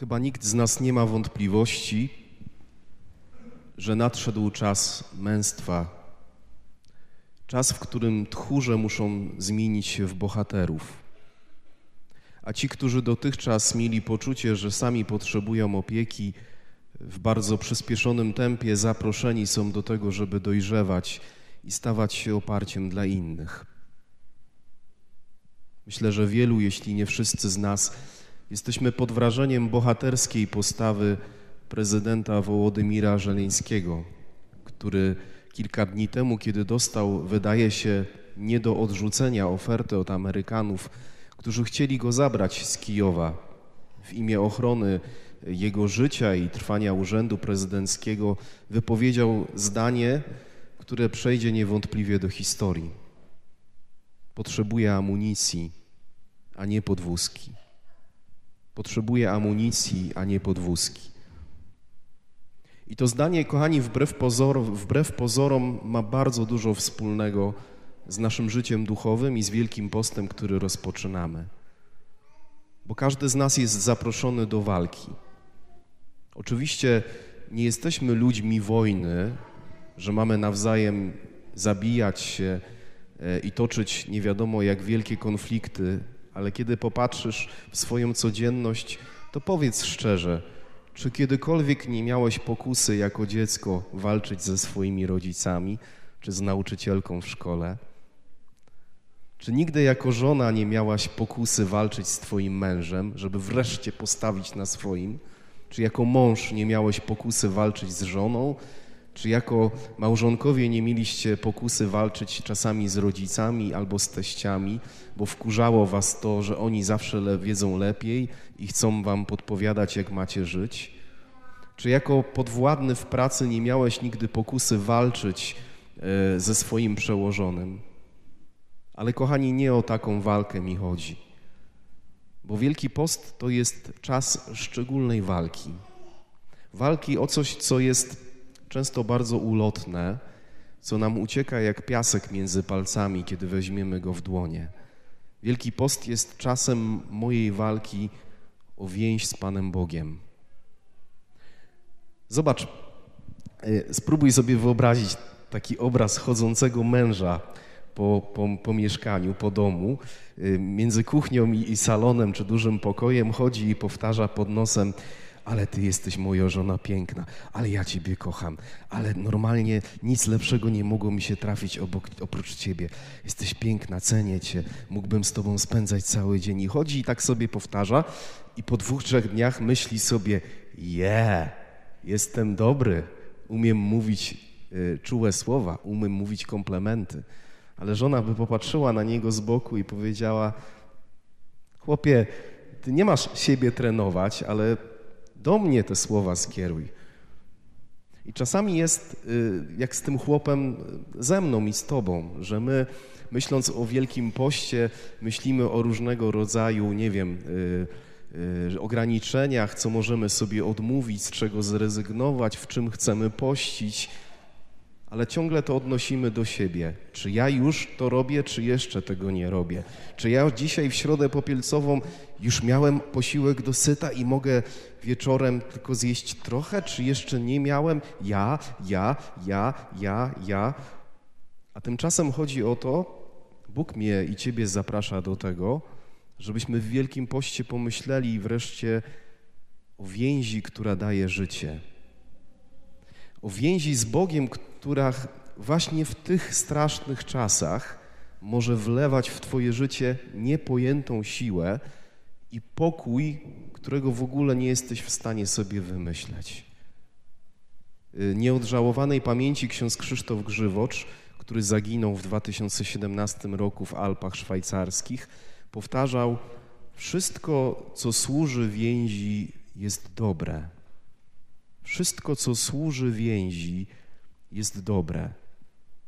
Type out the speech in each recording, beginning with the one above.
Chyba nikt z nas nie ma wątpliwości, że nadszedł czas męstwa. Czas, w którym tchórze muszą zmienić się w bohaterów. A ci, którzy dotychczas mieli poczucie, że sami potrzebują opieki, w bardzo przyspieszonym tempie zaproszeni są do tego, żeby dojrzewać i stawać się oparciem dla innych. Myślę, że wielu, jeśli nie wszyscy z nas, jesteśmy pod wrażeniem bohaterskiej postawy prezydenta Wołodymira Żeleńskiego, który kilka dni temu, kiedy dostał, wydaje się, nie do odrzucenia ofertę od Amerykanów, którzy chcieli go zabrać z Kijowa w imię ochrony jego życia i trwania urzędu prezydenckiego, wypowiedział zdanie, które przejdzie niewątpliwie do historii. Potrzebuje amunicji, a nie podwózki. Potrzebuje amunicji, a nie podwózki. I to zdanie, kochani, wbrew, pozorom, wbrew pozorom ma bardzo dużo wspólnego z naszym życiem duchowym i z Wielkim Postem, który rozpoczynamy. Bo każdy z nas jest zaproszony do walki. Oczywiście nie jesteśmy ludźmi wojny, że mamy nawzajem zabijać się e, i toczyć nie wiadomo jak wielkie konflikty, ale kiedy popatrzysz w swoją codzienność, to powiedz szczerze, czy kiedykolwiek nie miałeś pokusy jako dziecko walczyć ze swoimi rodzicami, czy z nauczycielką w szkole? Czy nigdy jako żona nie miałaś pokusy walczyć z Twoim mężem, żeby wreszcie postawić na swoim? Czy jako mąż nie miałeś pokusy walczyć z żoną? Czy jako małżonkowie nie mieliście pokusy walczyć czasami z rodzicami albo z teściami, bo wkurzało was to, że oni zawsze le wiedzą lepiej i chcą wam podpowiadać, jak macie żyć? Czy jako podwładny w pracy nie miałeś nigdy pokusy walczyć e, ze swoim przełożonym? Ale kochani, nie o taką walkę mi chodzi. Bo Wielki Post to jest czas szczególnej walki. Walki o coś, co jest często bardzo ulotne, co nam ucieka jak piasek między palcami, kiedy weźmiemy go w dłonie. Wielki Post jest czasem mojej walki o więź z Panem Bogiem. Zobacz, e, spróbuj sobie wyobrazić taki obraz chodzącego męża po, po, po mieszkaniu, po domu, e, między kuchnią i, i salonem czy dużym pokojem chodzi i powtarza pod nosem ale ty jesteś moja żona piękna, ale ja ciebie kocham, ale normalnie nic lepszego nie mogło mi się trafić obok, oprócz ciebie. Jesteś piękna, cenię cię, mógłbym z tobą spędzać cały dzień. I chodzi i tak sobie powtarza i po dwóch, trzech dniach myśli sobie, yeah, jestem dobry, umiem mówić y, czułe słowa, umiem mówić komplementy. Ale żona by popatrzyła na niego z boku i powiedziała, chłopie, ty nie masz siebie trenować, ale do mnie te słowa skieruj. I czasami jest y, jak z tym chłopem ze mną i z tobą, że my myśląc o Wielkim Poście, myślimy o różnego rodzaju, nie wiem, y, y, ograniczeniach, co możemy sobie odmówić, z czego zrezygnować, w czym chcemy pościć ale ciągle to odnosimy do siebie. Czy ja już to robię, czy jeszcze tego nie robię? Czy ja dzisiaj w środę popielcową już miałem posiłek do syta i mogę wieczorem tylko zjeść trochę, czy jeszcze nie miałem? Ja, ja, ja, ja, ja. A tymczasem chodzi o to, Bóg mnie i Ciebie zaprasza do tego, żebyśmy w Wielkim Poście pomyśleli wreszcie o więzi, która daje życie. O więzi z Bogiem, która właśnie w tych strasznych czasach może wlewać w Twoje życie niepojętą siłę i pokój, którego w ogóle nie jesteś w stanie sobie wymyśleć. Y, nieodżałowanej pamięci ksiądz Krzysztof Grzywocz, który zaginął w 2017 roku w Alpach szwajcarskich, powtarzał: Wszystko, co służy więzi, jest dobre. Wszystko, co służy więzi, jest dobre.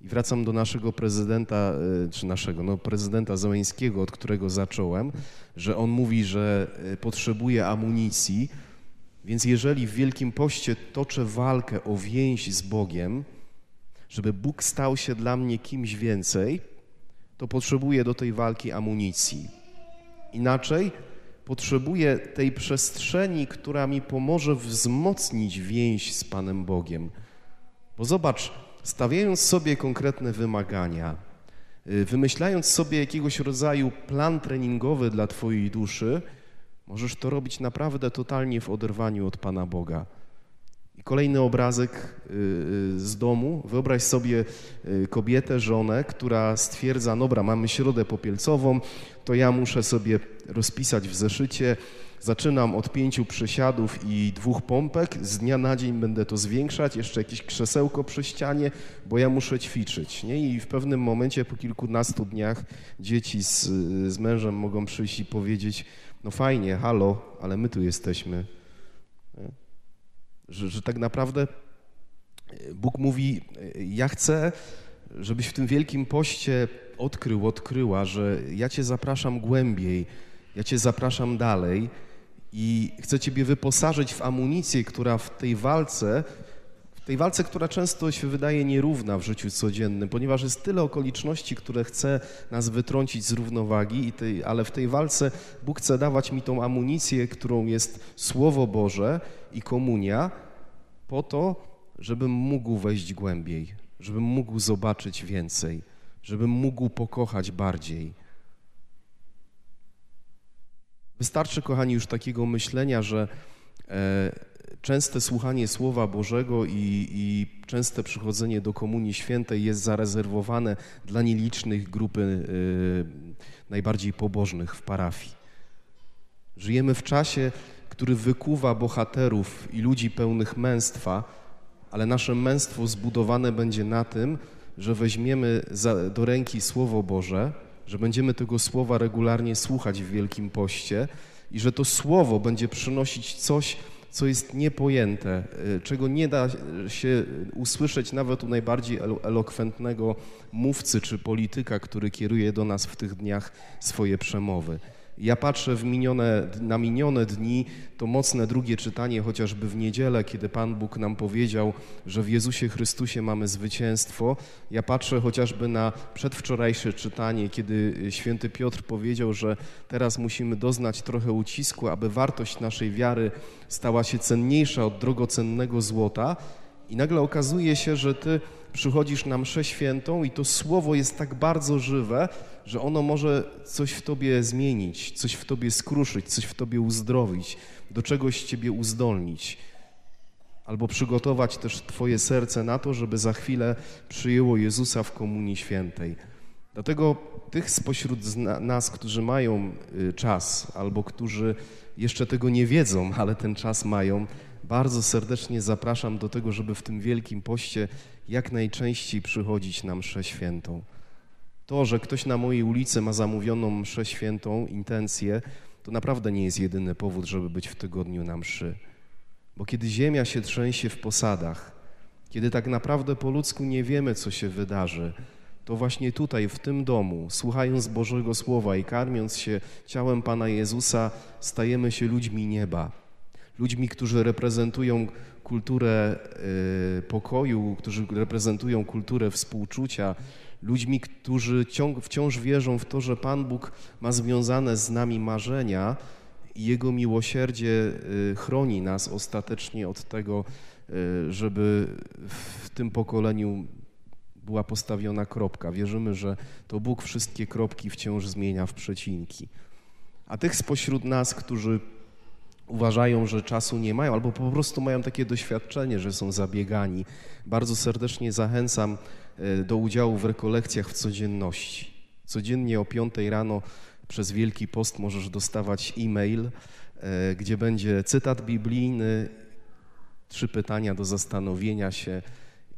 I wracam do naszego prezydenta, e, czy naszego, no prezydenta Załęskiego, od którego zacząłem, że on mówi, że e, potrzebuje amunicji, więc jeżeli w Wielkim Poście toczę walkę o więź z Bogiem, żeby Bóg stał się dla mnie kimś więcej, to potrzebuję do tej walki amunicji. Inaczej potrzebuję tej przestrzeni, która mi pomoże wzmocnić więź z Panem Bogiem. Bo zobacz, stawiając sobie konkretne wymagania, y, wymyślając sobie jakiegoś rodzaju plan treningowy dla Twojej duszy, możesz to robić naprawdę totalnie w oderwaniu od Pana Boga. I kolejny obrazek y, y, z domu. Wyobraź sobie y, kobietę, żonę, która stwierdza, dobra, mamy środę popielcową, to ja muszę sobie rozpisać w zeszycie, zaczynam od pięciu przysiadów i dwóch pompek, z dnia na dzień będę to zwiększać, jeszcze jakieś krzesełko przy ścianie, bo ja muszę ćwiczyć. Nie? I w pewnym momencie, po kilkunastu dniach, dzieci z, z mężem mogą przyjść i powiedzieć, no fajnie, halo, ale my tu jesteśmy. Że, że tak naprawdę e, Bóg mówi: e, Ja chcę, żebyś w tym wielkim poście odkrył, odkryła, że ja Cię zapraszam głębiej, ja Cię zapraszam dalej i chcę Ciebie wyposażyć w amunicję, która w tej walce, tej walce, która często się wydaje nierówna w życiu codziennym, ponieważ jest tyle okoliczności, które chce nas wytrącić z równowagi, tej, ale w tej walce Bóg chce dawać mi tą amunicję, którą jest Słowo Boże i komunia, po to, żebym mógł wejść głębiej, żebym mógł zobaczyć więcej, żebym mógł pokochać bardziej. Wystarczy, kochani, już takiego myślenia, że e, częste słuchanie Słowa Bożego i, i, częste przychodzenie do Komunii Świętej jest zarezerwowane dla nielicznych grupy e, najbardziej pobożnych w parafii. Żyjemy w czasie, który wykuwa bohaterów i ludzi pełnych męstwa, ale nasze męstwo zbudowane będzie na tym, że weźmiemy za, do ręki Słowo Boże, że będziemy tego Słowa regularnie słuchać w Wielkim Poście i że to Słowo będzie przynosić coś, co jest niepojęte, y, czego nie da się usłyszeć nawet u najbardziej elokwentnego mówcy czy polityka, który kieruje do nas w tych dniach swoje przemowy. Ja patrzę minione, na minione dni, to mocne drugie czytanie, chociażby w niedzielę, kiedy Pan Bóg nam powiedział, że w Jezusie Chrystusie mamy zwycięstwo. Ja patrzę chociażby na przedwczorajsze czytanie, kiedy święty Piotr powiedział, że teraz musimy doznać trochę ucisku, aby wartość naszej wiary stała się cenniejsza od drogocennego złota. I nagle okazuje się, że Ty przychodzisz na mszę świętą i to słowo jest tak bardzo żywe, że ono może coś w tobie zmienić, coś w tobie skruszyć, coś w tobie uzdrowić, do czegoś ciebie uzdolnić. Albo przygotować też twoje serce na to, żeby za chwilę przyjęło Jezusa w Komunii Świętej. Dlatego tych spośród nas, którzy mają y, czas, albo którzy jeszcze tego nie wiedzą, ale ten czas mają, bardzo serdecznie zapraszam do tego, żeby w tym wielkim poście jak najczęściej przychodzić na mszę świętą. To, że ktoś na mojej ulicy ma zamówioną mszę świętą, intencję, to naprawdę nie jest jedyny powód, żeby być w tygodniu na mszy. Bo kiedy ziemia się trzęsie w posadach, kiedy tak naprawdę po ludzku nie wiemy, co się wydarzy, to właśnie tutaj, w tym domu, słuchając Bożego Słowa i karmiąc się ciałem Pana Jezusa, stajemy się ludźmi nieba. Ludźmi, którzy reprezentują kulturę y, pokoju, którzy reprezentują kulturę współczucia, ludźmi, którzy wciąż wierzą w to, że Pan Bóg ma związane z nami marzenia i Jego miłosierdzie y, chroni nas ostatecznie od tego, y, żeby w tym pokoleniu była postawiona kropka. Wierzymy, że to Bóg wszystkie kropki wciąż zmienia w przecinki. A tych spośród nas, którzy uważają, że czasu nie mają, albo po prostu mają takie doświadczenie, że są zabiegani, bardzo serdecznie zachęcam E, do udziału w rekolekcjach w codzienności. Codziennie o 5 rano przez Wielki Post możesz dostawać e-mail, e, gdzie będzie cytat biblijny, trzy pytania do zastanowienia się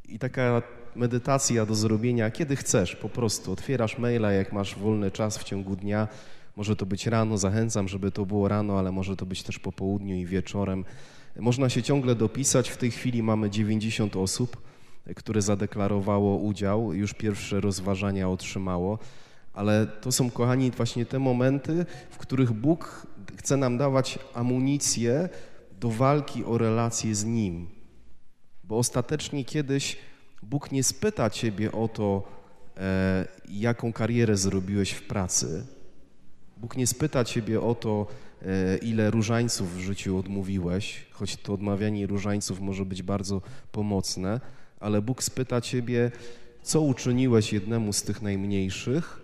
i taka medytacja do zrobienia, kiedy chcesz, po prostu. Otwierasz maila, jak masz wolny czas w ciągu dnia. Może to być rano, zachęcam, żeby to było rano, ale może to być też po południu i wieczorem. Można się ciągle dopisać. W tej chwili mamy 90 osób które zadeklarowało udział, już pierwsze rozważania otrzymało. Ale to są, kochani, właśnie te momenty, w których Bóg chce nam dawać amunicję do walki o relacje z Nim. Bo ostatecznie kiedyś Bóg nie spyta Ciebie o to, e, jaką karierę zrobiłeś w pracy. Bóg nie spyta ciebie o to, e, ile różańców w życiu odmówiłeś, choć to odmawianie różańców może być bardzo pomocne, ale Bóg spyta ciebie, co uczyniłeś jednemu z tych najmniejszych,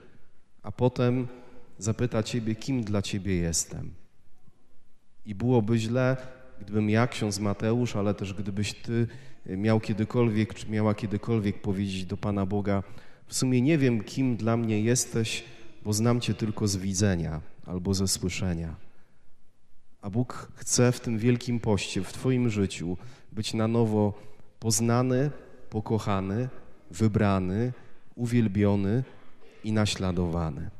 a potem zapyta ciebie, kim dla ciebie jestem. I byłoby źle, gdybym ja, ksiądz Mateusz, ale też gdybyś ty miał kiedykolwiek, czy miała kiedykolwiek powiedzieć do Pana Boga, w sumie nie wiem, kim dla mnie jesteś, bo znam Cię tylko z widzenia albo ze słyszenia. A Bóg chce w tym wielkim poście, w Twoim życiu być na nowo poznany, pokochany, wybrany, uwielbiony i naśladowany.